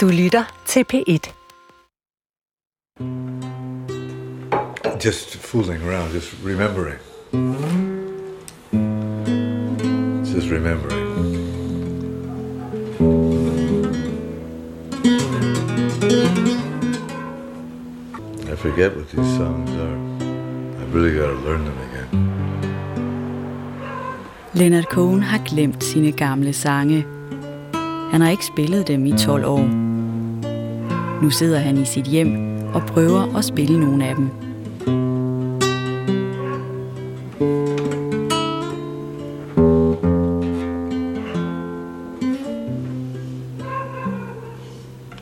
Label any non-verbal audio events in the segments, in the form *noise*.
Du lytter til P1. Just fooling around, just remembering. Just remembering. I forget what these songs are. I really got to learn them again. Leonard Cohen har glemt sine gamle sange. Han har ikke spillet dem i 12 år. Nu sidder han i sit hjem og prøver at spille nogle af dem.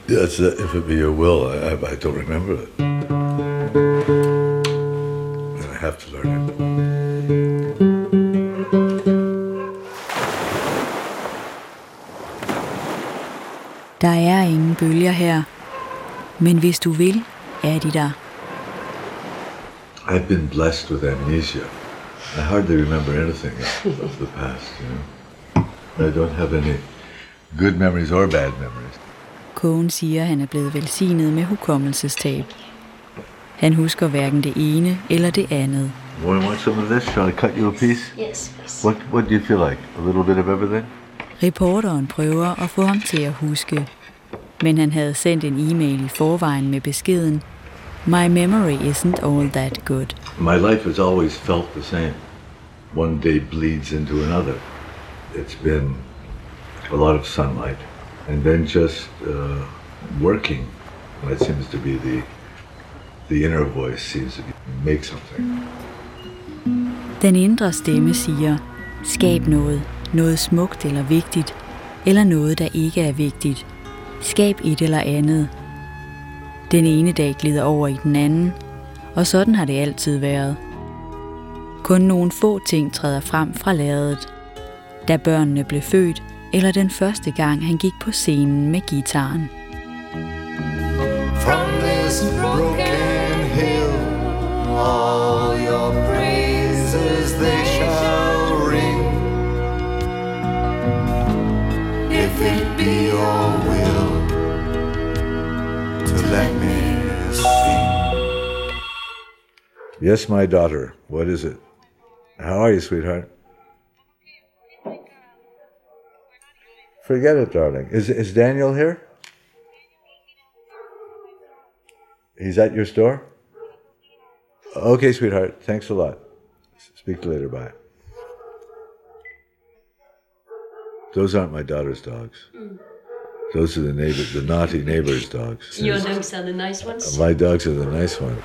That's if it be your will. I, I, I don't remember it. Men hvis du vil, er de der. I've been blessed with amnesia. I hardly remember anything of the past, you know. I don't have any good memories or bad memories. Cohen siger, at han er blevet velsignet med hukommelsestab. Han husker hverken det ene eller det andet. Want to want some of this? Shall I cut you a piece? Yes, please. What What do you feel like? A little bit of everything? Reporteren prøver at få ham til at huske, men han havde sendt en e-mail i forvejen med beskeden My memory isn't all that good. My life has always felt the same. One day bleeds into another. It's been a lot of sunlight, and then just uh, working. That seems to be the the inner voice seems to be, make something. Den indre stemme siger, skab noget, noget smukt eller vigtigt, eller noget, der ikke er vigtigt. Skab et eller andet. Den ene dag glider over i den anden, og sådan har det altid været. Kun nogle få ting træder frem fra lærredet. Da børnene blev født, eller den første gang han gik på scenen med gitaren. From this broken hill, all your praises they shall ring. If it be your Yes, my daughter. What is it? How are you, sweetheart? Forget it, darling. Is is Daniel here? He's at your store? Okay, sweetheart. Thanks a lot. Speak to you later. Bye. Those aren't my daughter's dogs. Mm. Those are the neighbor, the naughty neighbor's dogs. Your dogs are the nice ones. My dogs are the nice ones.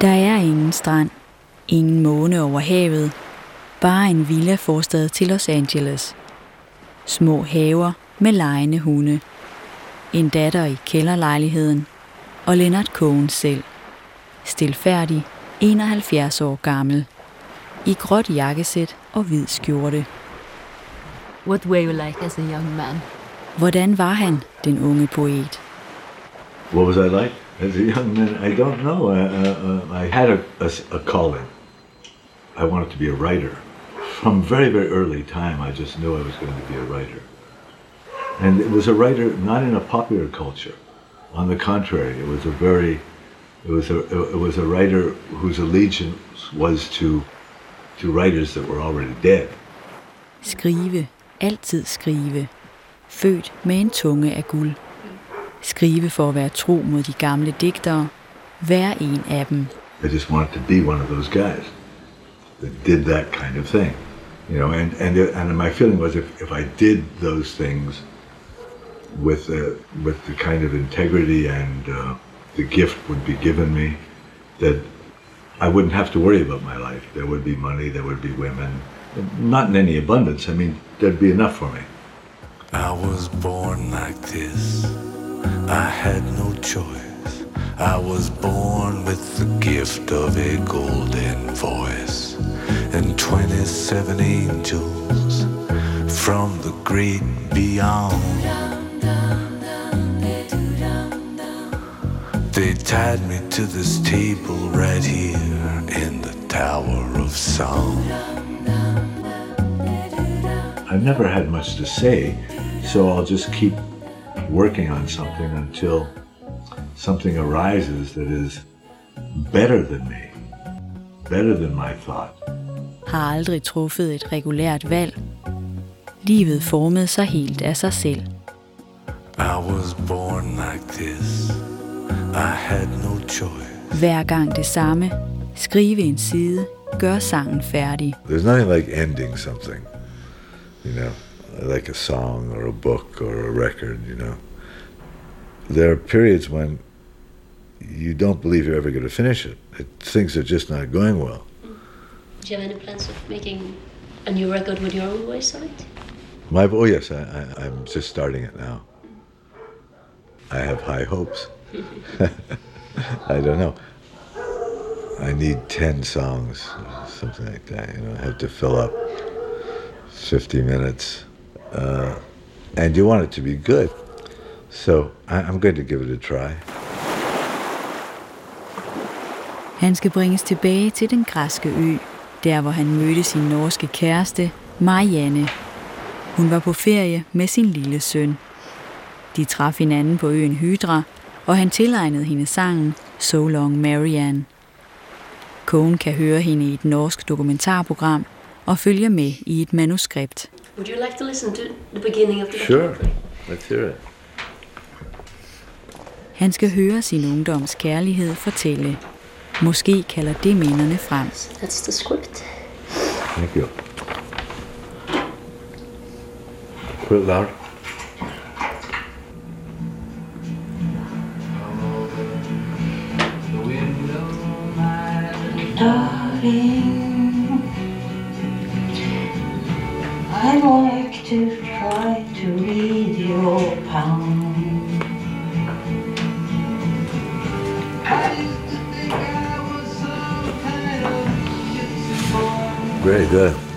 Der er ingen strand, ingen måne over havet, bare en villa forstad til Los Angeles. Små haver med lejende hunde. En datter i kælderlejligheden, og Leonard Cohen selv. Stilfærdig, 71 år gammel. I gråt jakkesæt og hvid skjorte. What were you like as a young man? Hvordan var han, den unge poet? What was I like as a young man? I don't know. I, uh, uh, I had a, a, a calling. I wanted to be a writer. From very, very early time, I just knew I was going to be a writer. And it was a writer not in a popular culture. On the contrary, it was a very, it was a, it was a writer whose allegiance was to, to writers that were already dead. Skrive, altid skrive. Født med en tunge af guld. Skrive for at være tro mod de gamle digtere. Vær en af dem. I just wanted to be one of those guys that did that kind of thing, you know. And and and my feeling was if, if I did those things with the with the kind of integrity and uh, the gift would be given me, that I wouldn't have to worry about my life. There would be money, there would be women, not in any abundance. I mean, there'd be enough for me. I was born like this. I had no choice. I was born with the gift of a golden voice and 27 angels from the great beyond. They tied me to this table right here in the Tower of Song. I've never had much to say, so I'll just keep working on something until something arises that is better than me, better than my thought. Har aldrig truffet et regulært valg. Livet formede sig helt af sig selv. I was born like this. I had no choice. Hver gang det samme. Skrive en side. Gør sangen færdig. There's nothing like ending something, you know, like a song or a book or a record, you know. There are periods when you don't believe you're ever going to finish it. it. Things are just not going well. Do you have any plans of making a new record with your own voice on it? My oh yes, I, I, I'm just starting it now. I have high hopes. *laughs* I don't know. I need ten songs, something like that. You know, I have to fill up fifty minutes, uh, and you want it to be good. So I, I'm going to give it a try. Han skal bringes tilbage til den græske ø, der hvor han mødte sin norske kæreste, Marianne. Hun var på ferie med sin lille søn. De traf hinanden på øen Hydra, og han tilegnede hende sangen So Long Marianne. Kogen kan høre hende i et norsk dokumentarprogram og følge med i et manuskript. Would you like to listen to the beginning of the Sure, documentary? let's hear it. Han skal høre sin ungdoms kærlighed fortælle. Måske kalder det minderne frem. That's the script. Thank you. Put it loud. Darling, to try to read your palm. Very good.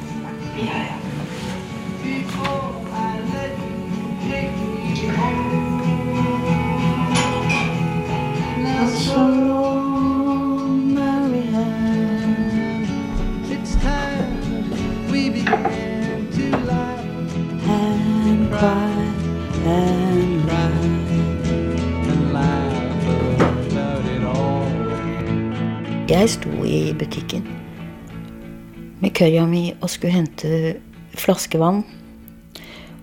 Køya mi og skulle hente flaskevann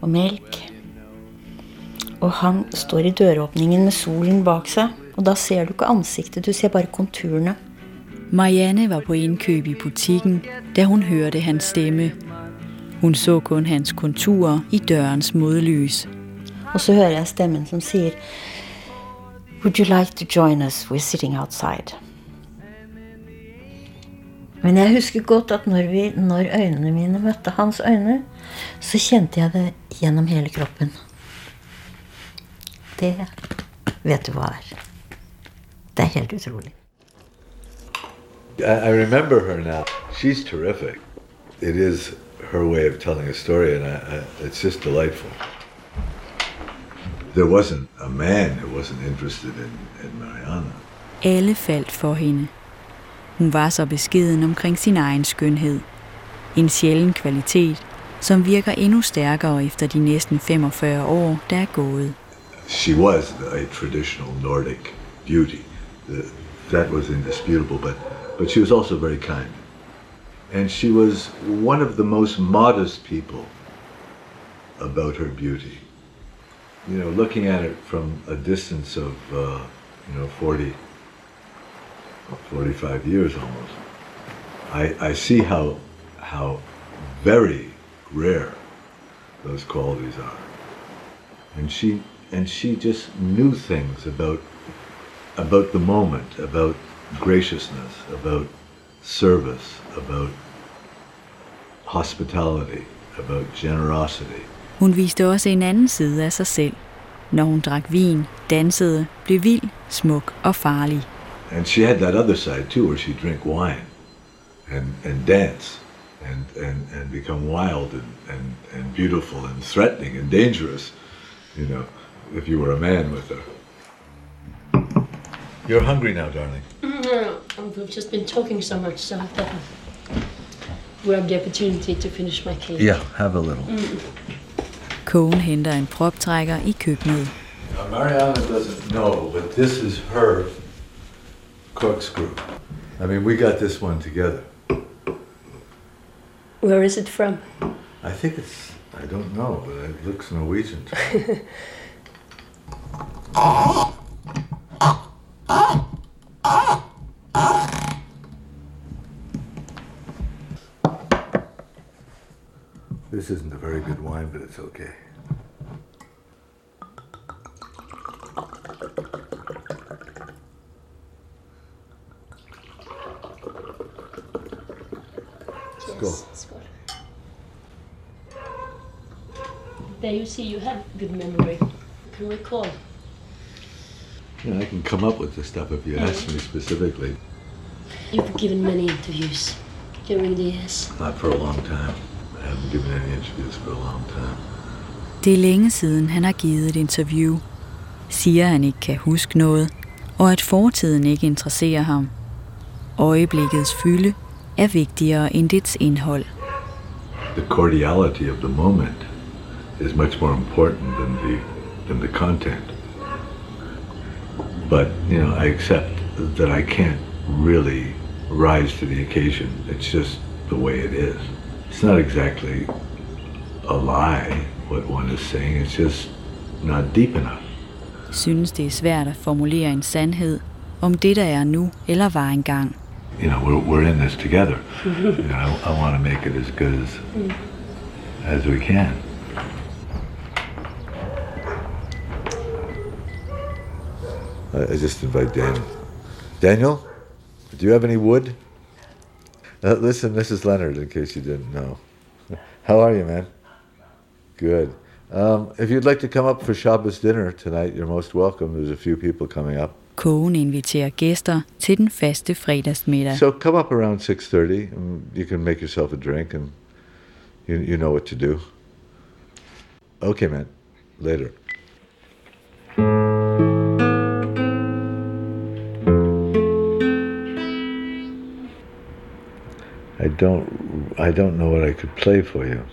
og melk. Og han står i døråpningen med solen bak seg, og da ser du ikke ansiktet, du ser bare konturene. Marianne var på indkøb i butikken, da hun hørte hans stemme. Hun så kun hans konturer i dørens modlys. Og så hører jeg stemmen som sier Would you like to join us? We're sitting outside. Men jeg husker godt at når, vi, når øynene mine møtte hans øyne, så kjente jeg det gjennom hele kroppen. Det vet du hva er. Det er helt utrolig. I, I remember her now. She's terrific. It is her way of telling a story, and I, I, it's just delightful. There wasn't a man who wasn't interested in, in Mariana. Alle faldt for hende. Hun var så beskeden omkring sin egen skønhed. En sjælden kvalitet, som virker endnu stærkere efter de næsten 45 år, der er gået. She was a traditional Nordic beauty. That was indisputable, but, but she was also very kind. And she was one of the most modest people about her beauty. You know, looking at it from a distance of, uh, you know, 40, 45 years almost, I, I see how, how very rare those qualities are. And she, and she just knew things about, about the moment, about graciousness, about service, about hospitality, about generosity. Hun viste også en anden side af sig selv. Når hun drak vin, dansede, blev vild, smuk og farlig. And she had that other side too, where she'd drink wine and, and dance and, and, and become wild and, and, and beautiful and threatening and dangerous, you know, if you were a man with her. You're hungry now, darling. Mm, no, no, We've just been talking so much, so I thought we have the opportunity to finish my cake. Yeah, have a little. Cohen henter en proptrækker i køkkenet. Now, Mariana doesn't know, but this is her corkscrew. I mean, we got this one together. Where is it from? I think it's, I don't know, but it looks Norwegian to me. This isn't a very good wine, but it's okay. See you have good memory. You can recall. Yeah, I can come up with the stuff if you ask me specifically. You've given many interviews during the years. Not for a long time. I haven't given any interviews for a long time. Det er længe siden, han har givet et interview. Siger, han ikke kan huske noget, og at fortiden ikke interesserer ham. Øjeblikkets fylde er vigtigere end dets indhold. The cordiality of the moment is much more important than the than the content. But you know, I accept that I can't really rise to the occasion. It's just the way it is. It's not exactly a lie what one is saying. It's just not deep enough. Synes det er svært at formulere en sandhed om det, der er nu eller var engang. You know, we're, we're in this together. *laughs* you know, I, I want to make it as good as as we can. I, just invite Daniel. Daniel, do you have any wood? Uh, listen, this is Leonard, in case you didn't know. How are you, man? Good. Um, if you'd like to come up for Shabbos dinner tonight, you're most welcome. There's a few people coming up. Cohen inviterer gæster til den faste fredagsmiddag. So come up around 6.30. and You can make yourself a drink and you, you know what to do. Okay, man. Later. I don't I don't know what I could play for you.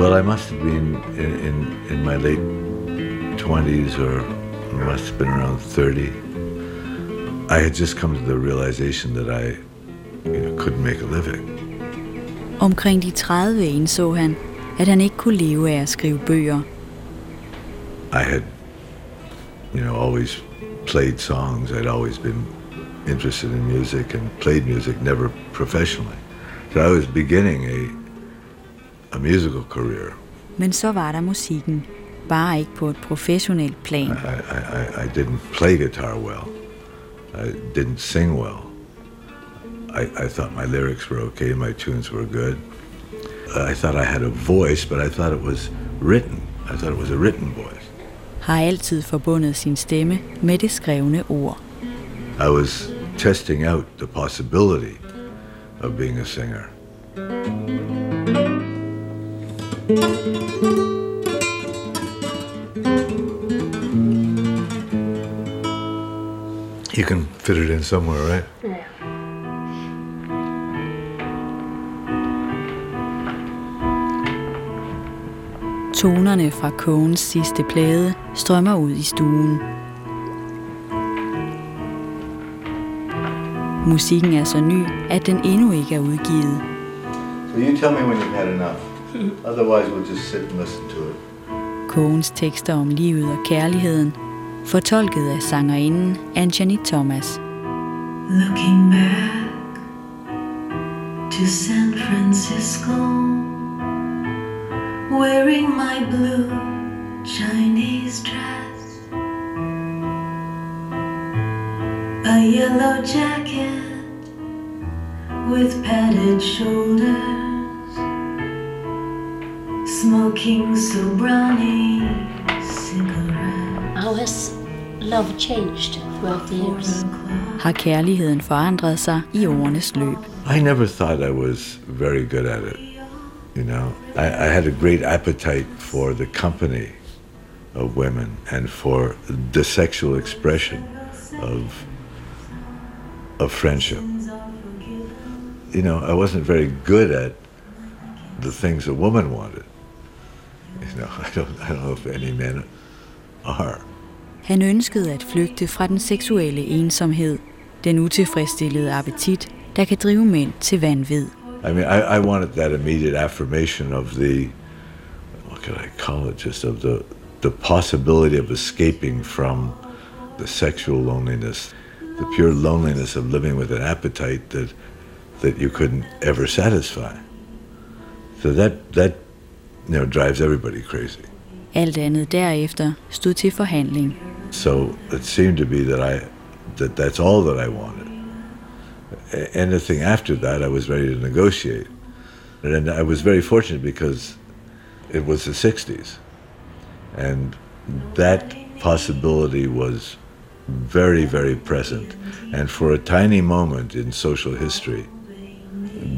Well, I must have been in, in, in my late 20s or must have been around 30. I had just come to the realization that I you know, couldn't make a living. Omkring de 30 indså han, at han ikke kunne leve af at skrive bøger. I had, you know, always played songs. I'd always been interested in music and played music, never professionally. So I was beginning a, a musical career. Men så var der musikken, bare ikke på et professionelt plan. I, I, I, I didn't play guitar well. I didn't sing well. I, I thought my lyrics were okay, my tunes were good. I thought I had a voice, but I thought it was written. I thought it was a written voice. Har altid forbundet sin stemme med det skrevne ord. I was testing out the possibility of being a singer. You can fit it in somewhere, right? Yeah. Tonerne fra Kogens sidste plade strømmer ud i stuen. Musikken er så ny, at den endnu ikke er udgivet. So you tell me when you've had enough. *laughs* Otherwise, we'll just sit and listen to it. Kogens tekster om livet og kærligheden, fortolket af sangerinden Anjani Thomas. Looking back to San Francisco, wearing my blue Chinese dress, a yellow jacket with padded shoulders, smoking Sobranie cigarette. How has love changed throughout the years? Har kærligheden forandret sig i årenes løb? I never thought I was very good at it. You know, I, I had a great appetite for the company of women and for the sexual expression of of friendship. You know, I wasn't very good at the things a woman wanted. Know, I don't, I don't know if any men are. Han ønskede at flygte fra den seksuelle ensomhed, den utilfredsstillede appetit, der kan drive mænd til vanvid. I mean, I, I wanted that immediate affirmation of the, what could I call it, just of the, the possibility of escaping from the sexual loneliness, the pure loneliness of living with an appetite that, that you couldn't ever satisfy. So that, that, you know, drives everybody crazy. Alt andet derefter stod til forhandling. So it seemed to be that I, that that's all that I wanted. Anything after that, I was ready to negotiate. And I was very fortunate because it was the 60s. And that possibility was very, very present. And for a tiny moment in social history,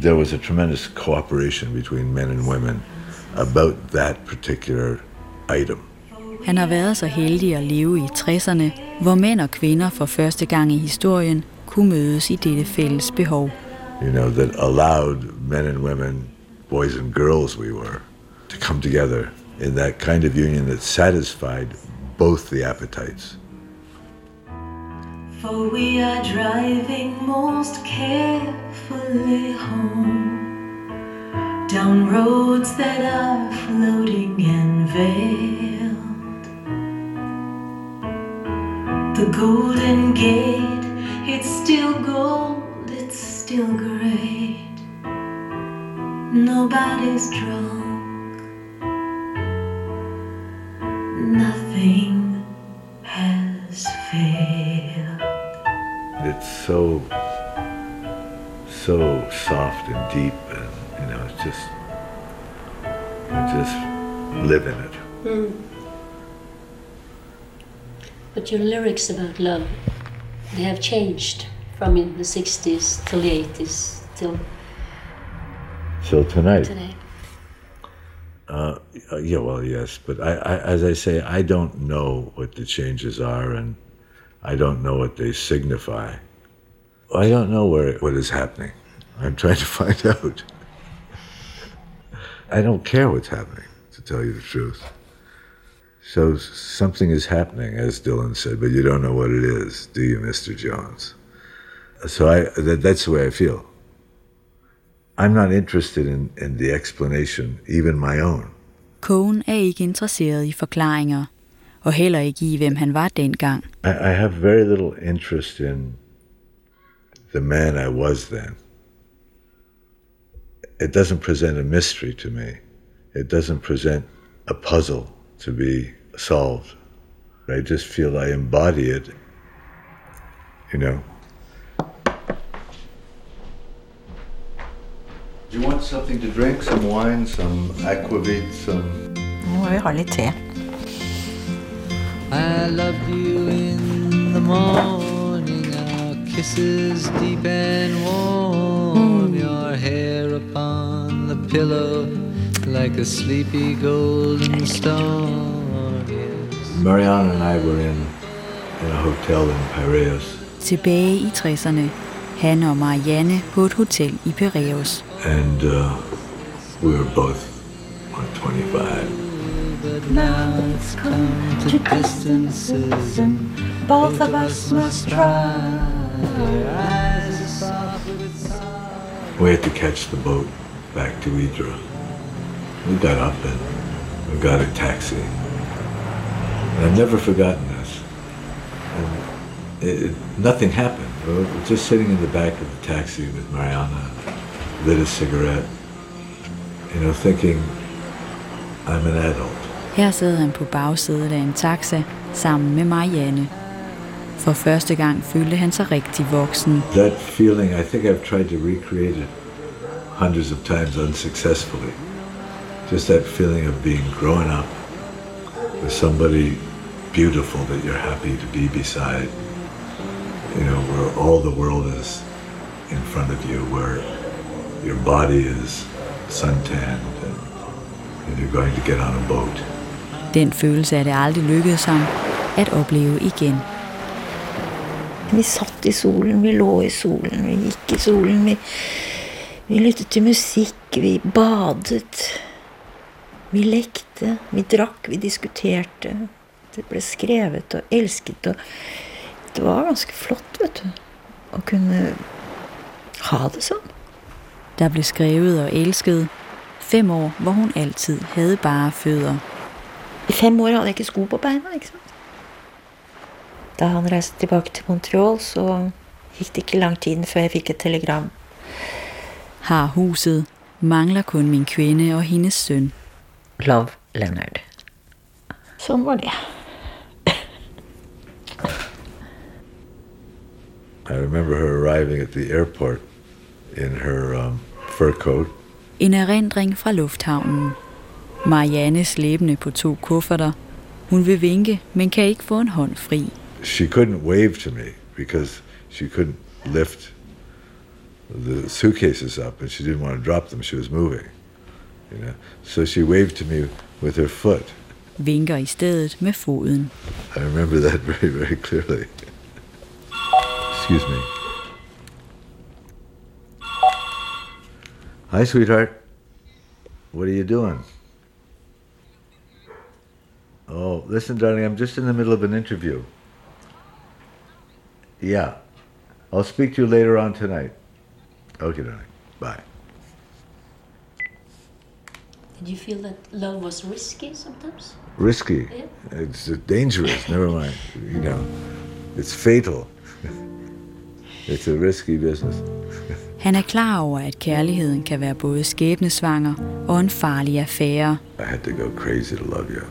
there was a tremendous cooperation between men and women about that particular item. Han har været så heldig at leve i 60'erne, hvor mænd og kvinder for første gang i historien kunne mødes i dette fælles behov. you know, that allowed men and women, boys and girls we were, to come together in that kind of union that satisfied both the appetites. For we are driving most carefully home down roads that are floating and veiled. The Golden Gate, it's still gold, it's still great. Nobody's drunk, nothing has failed. It's so, so soft and deep, and it's just, just live in it. But your lyrics about love, they have changed from in the 60s till the 80s till Till tonight. today. Uh, yeah, well, yes, but I, I, as I say, I don't know what the changes are, and I don't know what they signify. I don't know where what is happening. I'm trying to *laughs* find out. I don't care what's happening, to tell you the truth. So something is happening, as Dylan said, but you don't know what it is, do you, Mr. Jones? So I, that, that's the way I feel. I'm not interested in, in the explanation, even my own. Cohen er ikke interesseret i forklaringer, og heller ikke i, hvem han var dengang. I, I have very little interest in the man I was then. It doesn't present a mystery to me. It doesn't present a puzzle to be solved. I just feel I embody it, you know. Do you want something to drink? Some wine, some aquavit, some. Nå må vi ha litt te. I loved you in the morning, our kisses deep and warm, your hair upon the pillow like a sleepy golden storm. Yes. Mariana and I were in, in a hotel in Piraeus. Tilbage i 60'erne. Han og Marianne på et hotel i Piraeus. and uh, we were both what, 25. But now it's come to distances, and both of us must try. We had to catch the boat back to Idra. We got up and we got a taxi. And I've never forgotten this. It, it- nothing happened. We were just sitting in the back of the taxi with Mariana, lit a cigarette, you know, thinking, I'm an adult. Her sad han på bagsædet af en taxa sammen med Marianne. For første gang følte han sig rigtig voksen. That feeling, I think I've tried to recreate it hundreds of times unsuccessfully. Just that feeling of being growing up with somebody beautiful that you're happy to be beside. You know, where all the world is in front of you, where your body is suntanned and, and you're going to get on a boat. Den følelse er det aldrig lykkedes ham at opleve igen. Vi satt i solen, vi lå i solen, vi gikk i solen, vi, vi lyttet til musikk, vi badet. Vi lekte, vi drakk, vi diskuterte. Det ble skrevet og elsket, og det var ganske flott, vet du. Å kunne ha det sånn. Der blev skrevet og elsket. Fem år, hvor hun altid havde bare fødder. I fem år hadde jeg ikke sko på beina, ikke sant. Da han reiste tilbake til Montreal, så gikk det ikke lang tid før jeg fikk et telegram. Har huset, mangler kun min kvinde og hendes søn. Love Leonard. Sånn var det. I remember her arriving at the airport in her um, fur coat. En erindring fra lufthavnen. Marianne slæbende på to kufferter. Hun vil vinke, men kan ikke få en hånd fri. She couldn't wave to me because she couldn't lift the suitcases up and she didn't want to drop them. She was moving. You know? So she waved to me with her foot. Vinker i stedet med foden. I remember that *laughs* very, very clearly. Excuse me. Hi, sweetheart. What are you doing? Oh, listen, darling, I'm just in the middle of an interview. Yeah. I'll speak to you later on tonight. Okay, darling. Bye. Did you feel that love was risky sometimes? Risky. Yeah. It's dangerous. Never mind. You know, it's fatal. *laughs* it's a risky business. *laughs* Han er klar over, at kærligheden kan være både skæbnesvanger og en farlig affære. I had to go crazy to love you.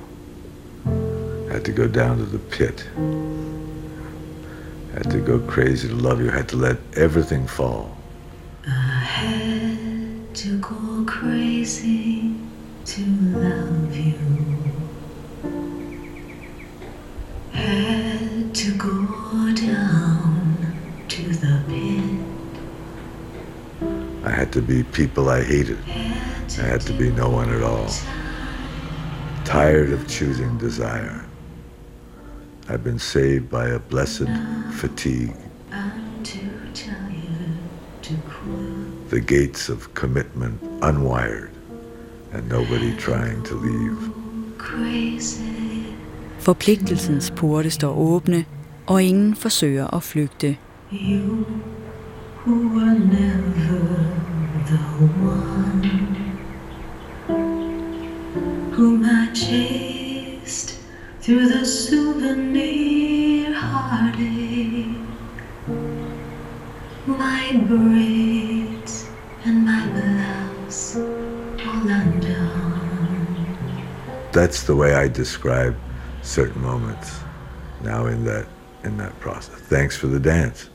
I had to go down to the pit. I had to go crazy to love you. I had to let everything fall. I had to go crazy to love you. Had to go down to the pit. I had to be people I hated. I had to be no one at all. Tired of choosing desire. I've been saved by a blessed fatigue. I'm too to quit. The gates of commitment unwired, and nobody trying to leave. Forpligtelsens porte står åbne, og ingen forsøger at flygte. You who were never the one whom I chased through the souvenir heartache. My braids and my blouse all undone. That's the way I describe certain moments now in that in that process. Thanks for the dance.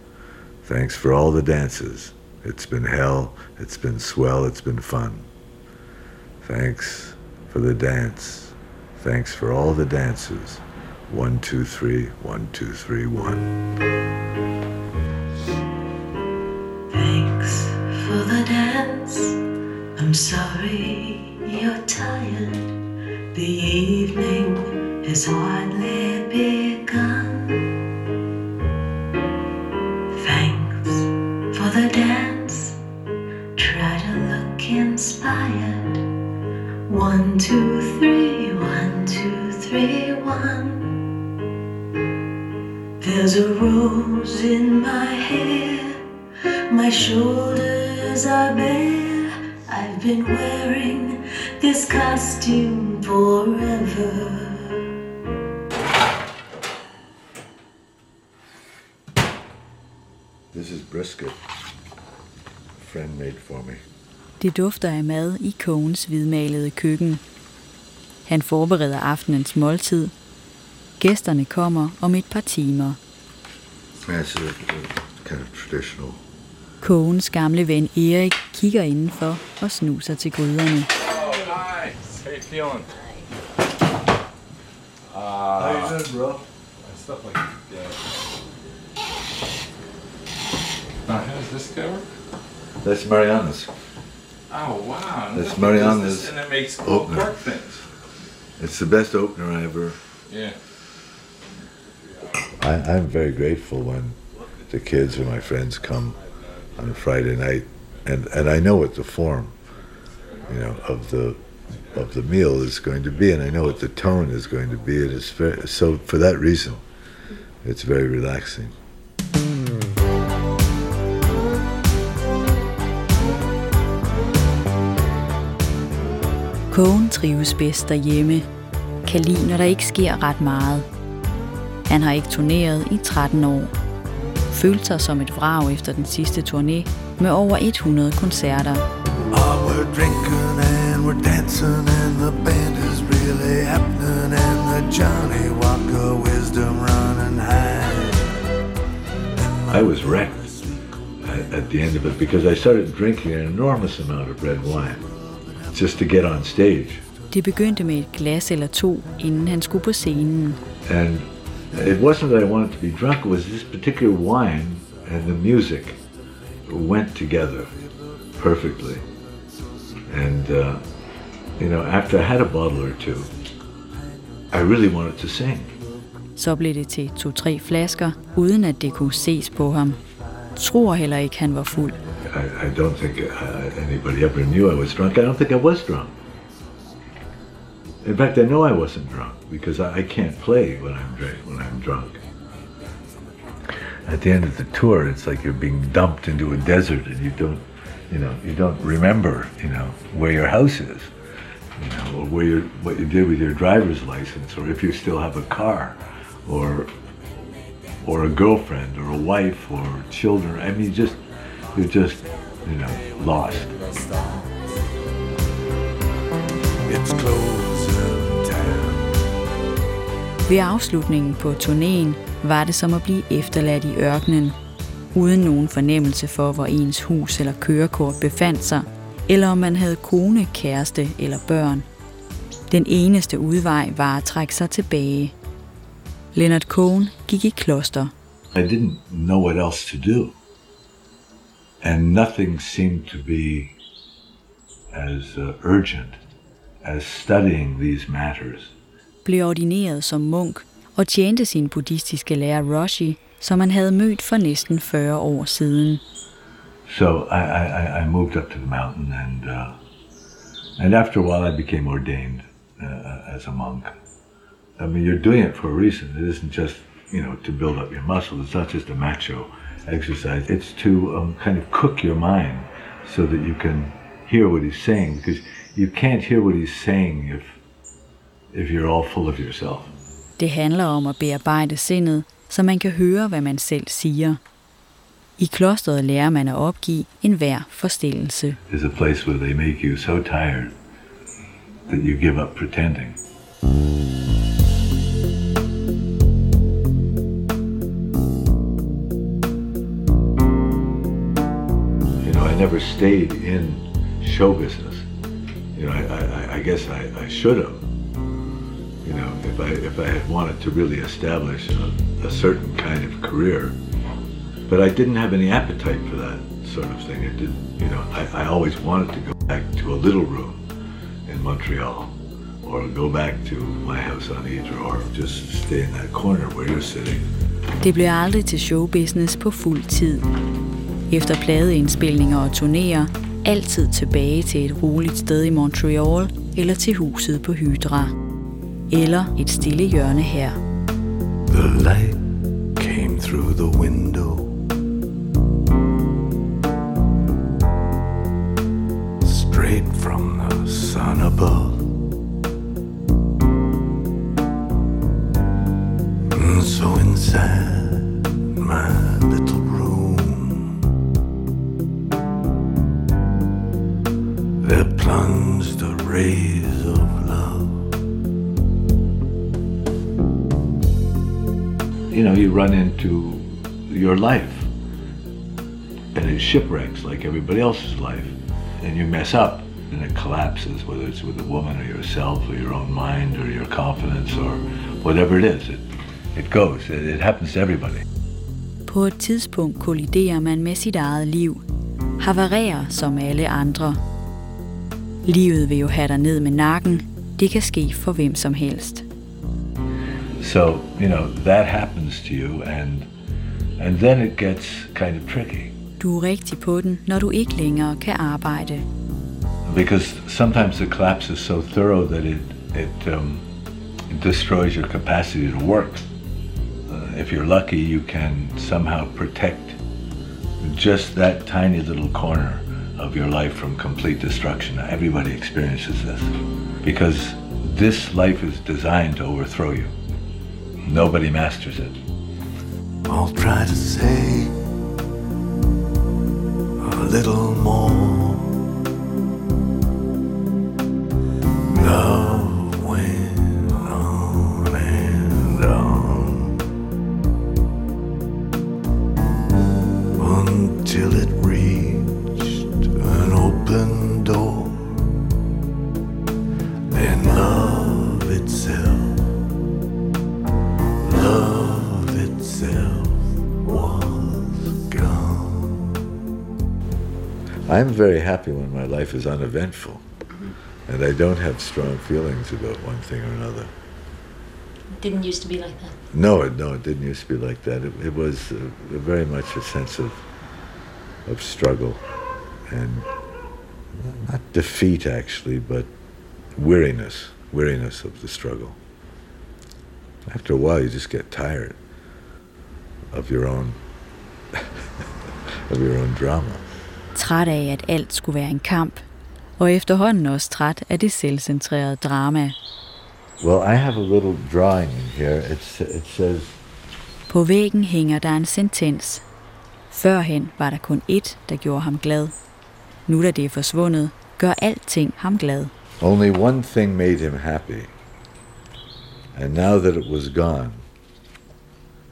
Thanks for all the dances. It's been hell, it's been swell, it's been fun. Thanks for the dance. Thanks for all the dances. One, two, three, one, two, three, one. Thanks for the dance. I'm sorry you're tired. The evening has hardly begun. Thanks for the dance. Try to look inspired. One, two, three, three, one. There's a rose in my hair. My shoulders are bare. I've been wearing this costume forever. This is brisket. A friend made for me. Det dufter af mad i Cohens hvidmalede køkken. Han forbereder aftenens måltid. Gæsterne kommer om et par timer. That's a, a kind of traditional. Kogens gamle ven Erik kigger indenfor og snuser til gryderne. Oh, hi. feeling? How you doing, bro? Stuff like that. Now, how's this cover? That's Mariana's. Oh wow! That's Mariana's And it makes cool opener. cork things. It's the best opener I ever. Yeah. I, I'm very grateful when the kids or my friends come on a Friday night, and, and I know what the form, you know, of the of the meal is going to be, and I know what the tone is going to be, it's very so for that reason, it's very relaxing. Kogen trives bedst derhjemme. Kan lide, når der ikke sker ret meget. Han har ikke turneret i 13 år. Følte sig som et vrag efter den sidste turné med over 100 koncerter. Oh, we're drinking and we're dancing and the band is really happening and the Johnny Walker wisdom running high. I was wrecked at, at the end of it because I started drinking an enormous amount of red wine just to get on stage. Det begyndte med et glas eller to, inden han skulle på scenen. And it wasn't that I wanted to be drunk, it was this particular wine and the music went together perfectly. And, uh, you know, after I had a bottle or two, I really wanted to sing. Så blev det til to-tre flasker, uden at det kunne ses på ham. Tror heller ikke, han var fuld. I, I don't think uh, anybody ever knew I was drunk. I don't think I was drunk. In fact, I know I wasn't drunk because I, I can't play when I'm drunk. When I'm drunk. At the end of the tour, it's like you're being dumped into a desert, and you don't, you know, you don't remember, you know, where your house is, you know, or where you what you did with your driver's license, or if you still have a car, or or a girlfriend, or a wife, or children. I mean, just you're just, you know, lost. It's. Ved afslutningen på turnéen var det som at blive efterladt i ørkenen, uden nogen fornemmelse for, hvor ens hus eller kørekort befandt sig, eller om man havde kone, kæreste eller børn. Den eneste udvej var at trække sig tilbage. Leonard Cohen gik i kloster. I didn't know what else to do. And nothing seemed to be as uh, urgent as studying these matters. blev ordineret som munk og tjente sin buddhistiske lærer Roshi, som han havde mødt for næsten 40 år siden. So I, I, I- I moved up to the mountain, and uh, and after a while, I became ordained uh, as a monk. I mean, you're doing it for a reason. It isn't just you know to build up your muscles. It's not just a macho exercise. It's to um, kind of cook your mind so that you can hear what he's saying because you can't hear what he's saying if if you're all full of yourself. Det handler om at bearbejde sindet, så man kan høre, hvad man selv siger. I klosteret lærer man at opgive enhver forstillelse. is a place where they make you so tired that you give up pretending. You never stayed in show business. You know, I, I, I guess I, I should have. You know, if I if I had wanted to really establish a, a certain kind of career, but I didn't have any appetite for that sort of thing. It didn't, you know, I, I always wanted to go back to a little room in Montreal or go back to my house on Ytre or just stay in that corner where you're sitting. Det blev aldrig til showbusiness på fuld tid. Efter pladeindspilninger og turnéer, altid tilbage til et roligt sted i Montreal eller til huset på Hydra. Eller et stille hjørne her. The light came through the window. Straight from the sun above. You know, you run into your life and it shipwrecks like everybody else's life and you mess up and it collapses, whether it's with a woman or yourself or your own mind or your confidence or whatever it is. It, it goes. It, it happens to everybody. På et tidspunkt kolliderer man med sit eget liv. Havarerer som alle andre. Livet vil jo have dig ned med nakken. Det kan ske for hvem som helst. So, you know, that happens to you and and then it gets kind of tricky. Du er rigtig på den, når du ikke længere kan arbejde. Because sometimes the collapse is so thorough that it it, um, it destroys your capacity to work. Uh, if you're lucky, you can somehow protect just that tiny little corner of your life from complete destruction. Everybody experiences this because this life is designed to overthrow you. Nobody masters it. I'll try to say a little more. Love I'm very happy when my life is uneventful and I don't have strong feelings about one thing or another. It didn't used to be like that. No, it, no, it didn't used to be like that. It, it was uh, very much a sense of of struggle and not defeat actually, but weariness, weariness of the struggle. After a while, you just get tired of your own *laughs* of your own drama. Træt af, at alt skulle være en kamp. Og efterhånden også træt af det selvcentrerede drama. Well, I have a little drawing in here. It's, it says, På væggen hænger der en sentens. Førhen var der kun ét, der gjorde ham glad. Nu da det er forsvundet, gør alting ham glad. Only one thing made him happy. And now that it was gone,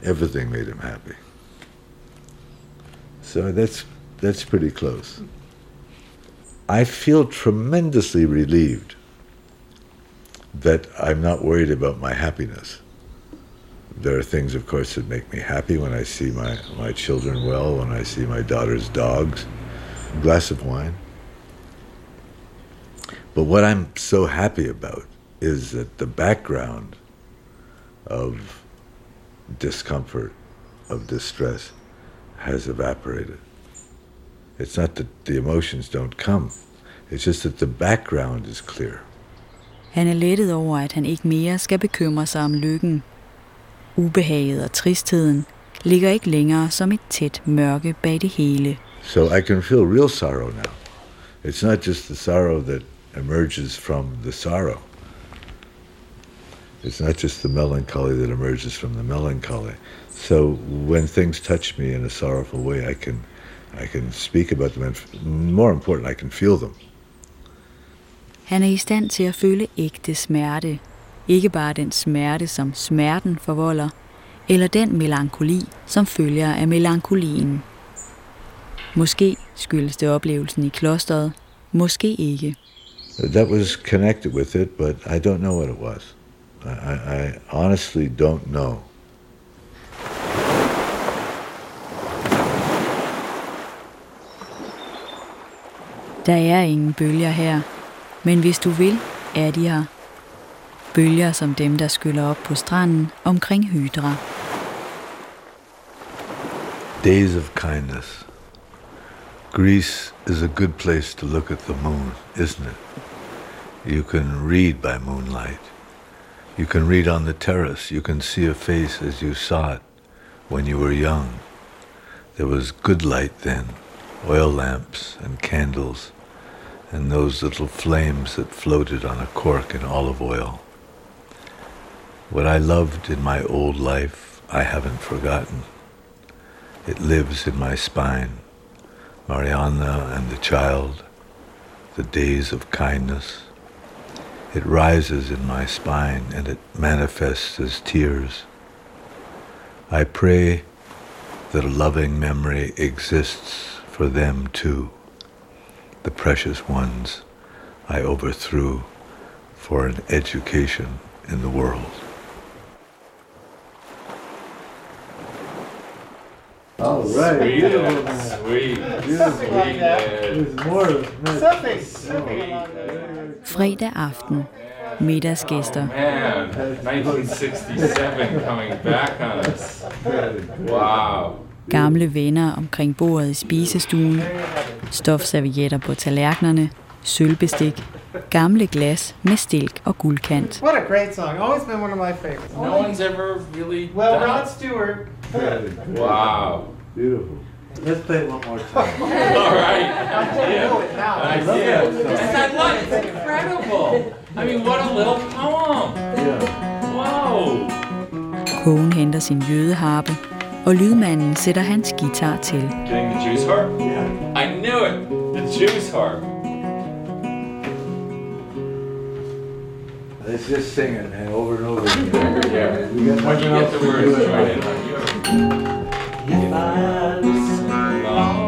everything made him happy. So that's that's pretty close. I feel tremendously relieved that I'm not worried about my happiness. There are things, of course, that make me happy when I see my, my children well, when I see my daughter's dogs, a glass of wine. But what I'm so happy about is that the background of discomfort, of distress, has evaporated. It's not that the emotions don't come, it's just that the background is clear. Han er lettet over, at han ikke mere skal bekymre sig om lykken. Ubehaget og tristheden ligger ikke længere som et tæt mørke bag det hele. So I can feel real sorrow now. It's not just the sorrow that emerges from the sorrow. It's not just the melancholy that emerges from the melancholy. So when things touch me in a sorrowful way, I can, I can speak about them, and more important, I can feel them. Han er i stand til at føle ægte smerte. Ikke bare den smerte, som smerten forvolder, eller den melankoli, som følger af melankolien. Måske skyldes det oplevelsen i klosteret, måske ikke. That was connected with it, but I don't know what it was. I, I, I honestly don't know. Der er ingen bølger her, men hvis du vil, er de her. Bølger som dem, der skyller op på stranden omkring Hydra. Days of kindness. Greece is a good place to look at the moon, isn't it? You can read by moonlight. You can read on the terrace. You can see a face as you saw it when you were young. There was good light then, oil lamps and candles, and those little flames that floated on a cork in olive oil. What I loved in my old life, I haven't forgotten. It lives in my spine. Marianne and the child, the days of kindness. It rises in my spine and it manifests as tears. I pray that a loving memory exists for them too, the precious ones I overthrew for an education in the world. All right. Sweet, sweet, Something like that. sweet. There's more. Something, something along those Fredag aften. Middagsgæster. Oh, man, 1967 coming back on us. Wow. Gamle venner omkring bordet i spisestuen. Stofservietter på tallerkenerne. Sølvbestik. Gamle glas med stilk og guldkant. What a great song. Always been one of my favorites. No one's ever really Well, done Rod it. Stewart. Wow. Beautiful. Let's play it one more time. *laughs* All right. it. I did. This is I love it. It's incredible. I mean, what a little poem. Whoa. Kogen henter sin jødeharpe, og lydmanden sætter hans guitar til. Getting the juice harp? Yeah. I knew it. The juice harp. Let's just sing it, man, over and over again. Yeah. We got When you get else the words do. join in on you. If I listen long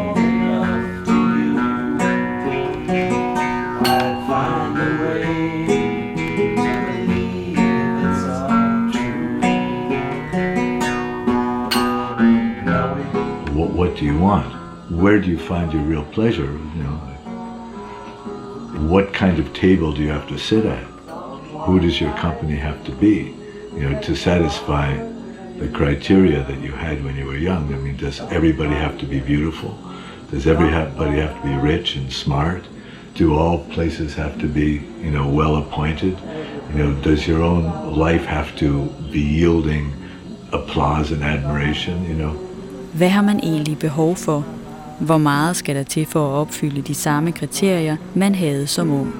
do you want? Where do you find your real pleasure? You know, what kind of table do you have to sit at? Who does your company have to be? You know, to satisfy the criteria that you had when you were young. I mean, does everybody have to be beautiful? Does everybody have to be rich and smart? Do all places have to be, you know, well appointed? You know, does your own life have to be yielding applause and admiration? You know, Hvad har man egentlig behov for? Hvor meget skal der til for at opfylde de samme kriterier, man havde som ung?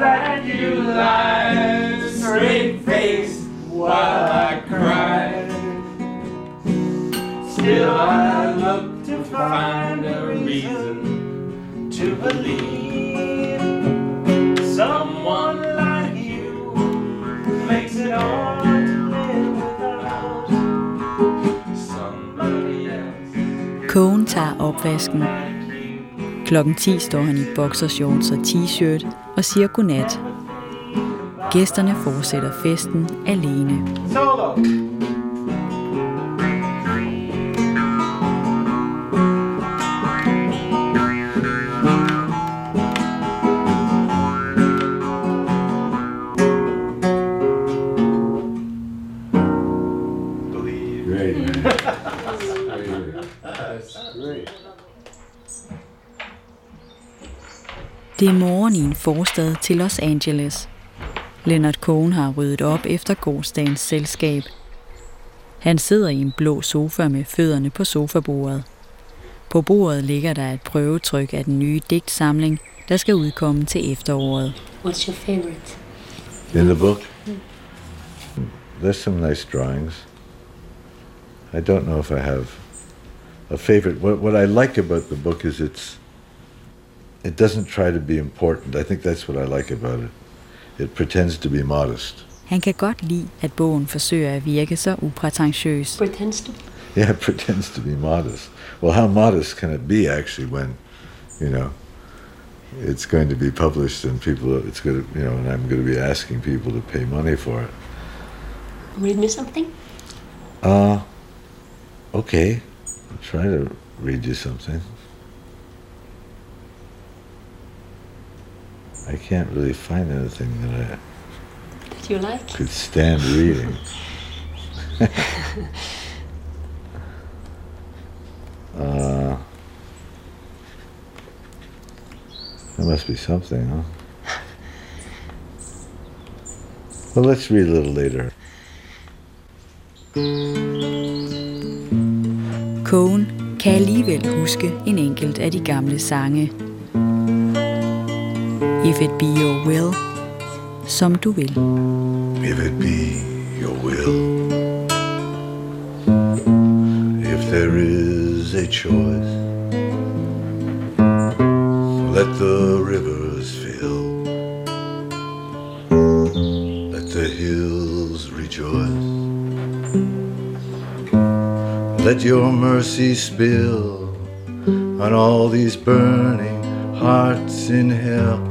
lie straight while I. Still I look to find a reason to believe Kogen tager opvasken. Klokken 10 står han i boxershorts og t-shirt og siger godnat. Gæsterne fortsætter festen alene. Solo. Det er morgen i en forstad til Los Angeles. Leonard Cohen har ryddet op efter gårdsdagens selskab. Han sidder i en blå sofa med fødderne på sofabordet. På bordet ligger der et prøvetryk af den nye digtsamling, der skal udkomme til efteråret. What's your favorite? In the book, there's some nice drawings. I don't know if I have a favorite. What, what I like about the book is it's it doesn't try to be important. I think that's what I like about it. It pretends to be modest. Han kan godt lide, at bogen forsøger at virke så uprætentiøs. Pretends to. *laughs* Yeah, it pretends to be modest. Well, how modest can it be actually when, you know, it's going to be published and people, it's going to, you know, and I'm going to be asking people to pay money for it. Read me something. Uh, okay. I'll try to read you something. I can't really find anything that I That you like. could stand reading. *laughs* *laughs* uh, there must be something, huh? Well, let's read a little later. Cohen kan alligevel huske en enkelt af de gamle sange. If it be your will, som du vil. If it be your will, if there is a choice, let the rivers fill, let the hills rejoice, let your mercy spill on all these burning hearts in hell.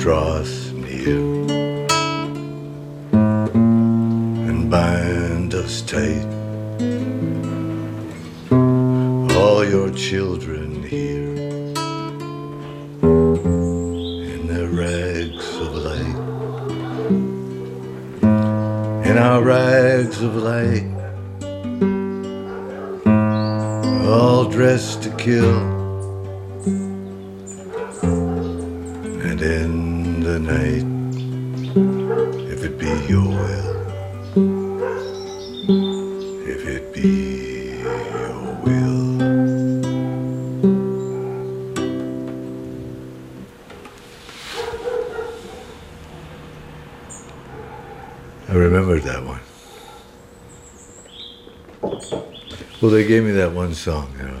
And draw us near and bind us tight. All your children here in their rags of light in our rags of light, all dressed to kill. In the night, if it be your will, if it be your will. I remembered that one. Well, they gave me that one song, you know.